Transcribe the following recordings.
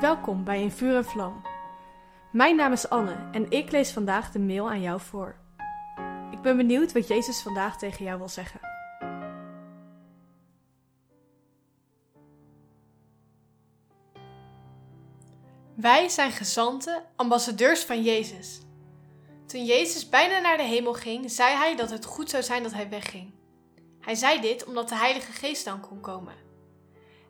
Welkom bij In Vuur en Vlam. Mijn naam is Anne en ik lees vandaag de mail aan jou voor. Ik ben benieuwd wat Jezus vandaag tegen jou wil zeggen. Wij zijn gezanten, ambassadeurs van Jezus. Toen Jezus bijna naar de hemel ging, zei hij dat het goed zou zijn dat hij wegging. Hij zei dit omdat de Heilige Geest dan kon komen.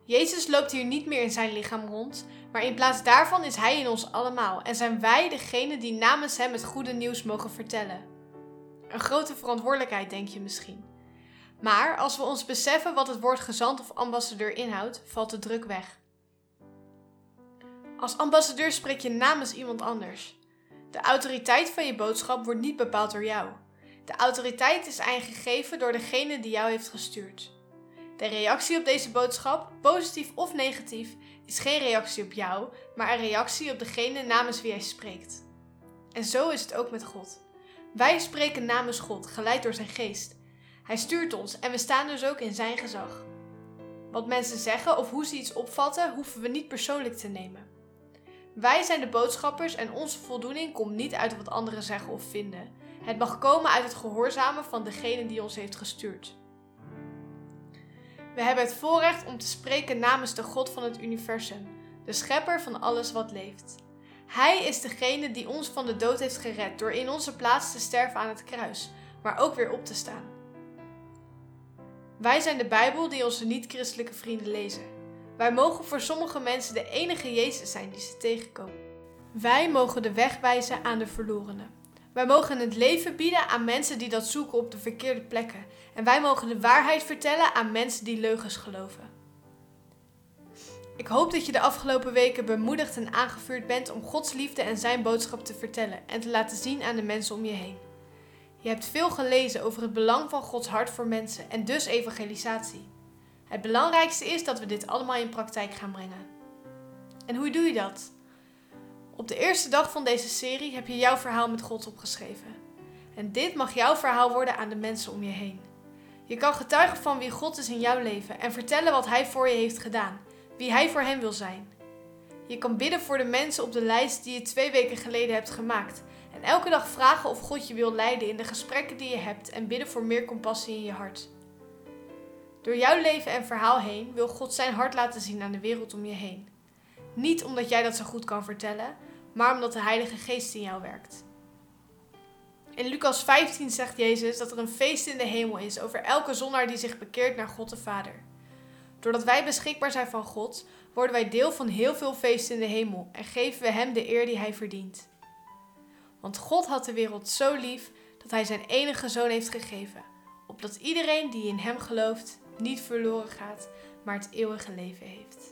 Jezus loopt hier niet meer in zijn lichaam rond, maar in plaats daarvan is Hij in ons allemaal en zijn wij degene die namens Hem het goede nieuws mogen vertellen. Een grote verantwoordelijkheid, denk je misschien. Maar als we ons beseffen wat het woord gezant of ambassadeur inhoudt, valt de druk weg. Als ambassadeur spreek je namens iemand anders. De autoriteit van je boodschap wordt niet bepaald door jou. De autoriteit is gegeven door degene die jou heeft gestuurd. De reactie op deze boodschap, positief of negatief, is geen reactie op jou, maar een reactie op degene namens wie hij spreekt. En zo is het ook met God. Wij spreken namens God, geleid door zijn geest. Hij stuurt ons en we staan dus ook in zijn gezag. Wat mensen zeggen of hoe ze iets opvatten, hoeven we niet persoonlijk te nemen. Wij zijn de boodschappers en onze voldoening komt niet uit wat anderen zeggen of vinden. Het mag komen uit het gehoorzamen van degene die ons heeft gestuurd. We hebben het voorrecht om te spreken namens de God van het universum, de schepper van alles wat leeft. Hij is degene die ons van de dood heeft gered door in onze plaats te sterven aan het kruis, maar ook weer op te staan. Wij zijn de Bijbel die onze niet-christelijke vrienden lezen. Wij mogen voor sommige mensen de enige Jezus zijn die ze tegenkomen. Wij mogen de weg wijzen aan de verlorenen. Wij mogen het leven bieden aan mensen die dat zoeken op de verkeerde plekken. En wij mogen de waarheid vertellen aan mensen die leugens geloven. Ik hoop dat je de afgelopen weken bemoedigd en aangevuurd bent om Gods liefde en zijn boodschap te vertellen en te laten zien aan de mensen om je heen. Je hebt veel gelezen over het belang van Gods hart voor mensen en dus evangelisatie. Het belangrijkste is dat we dit allemaal in praktijk gaan brengen. En hoe doe je dat? Op de eerste dag van deze serie heb je jouw verhaal met God opgeschreven. En dit mag jouw verhaal worden aan de mensen om je heen. Je kan getuigen van wie God is in jouw leven en vertellen wat Hij voor je heeft gedaan, wie Hij voor hen wil zijn. Je kan bidden voor de mensen op de lijst die je twee weken geleden hebt gemaakt. En elke dag vragen of God je wil leiden in de gesprekken die je hebt en bidden voor meer compassie in je hart. Door jouw leven en verhaal heen wil God zijn hart laten zien aan de wereld om je heen. Niet omdat jij dat zo goed kan vertellen, maar omdat de Heilige Geest in jou werkt. In Lucas 15 zegt Jezus dat er een feest in de hemel is over elke zondaar die zich bekeert naar God de Vader. Doordat wij beschikbaar zijn van God, worden wij deel van heel veel feesten in de hemel en geven we Hem de eer die Hij verdient. Want God had de wereld zo lief dat Hij Zijn enige zoon heeft gegeven, opdat iedereen die in Hem gelooft niet verloren gaat, maar het eeuwige leven heeft.